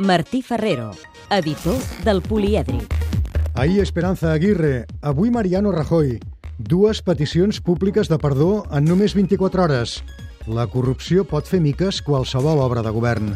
Martí Ferrero, editor del Polièdric. Ahir Esperanza Aguirre, avui Mariano Rajoy. Dues peticions públiques de perdó en només 24 hores. La corrupció pot fer miques qualsevol obra de govern.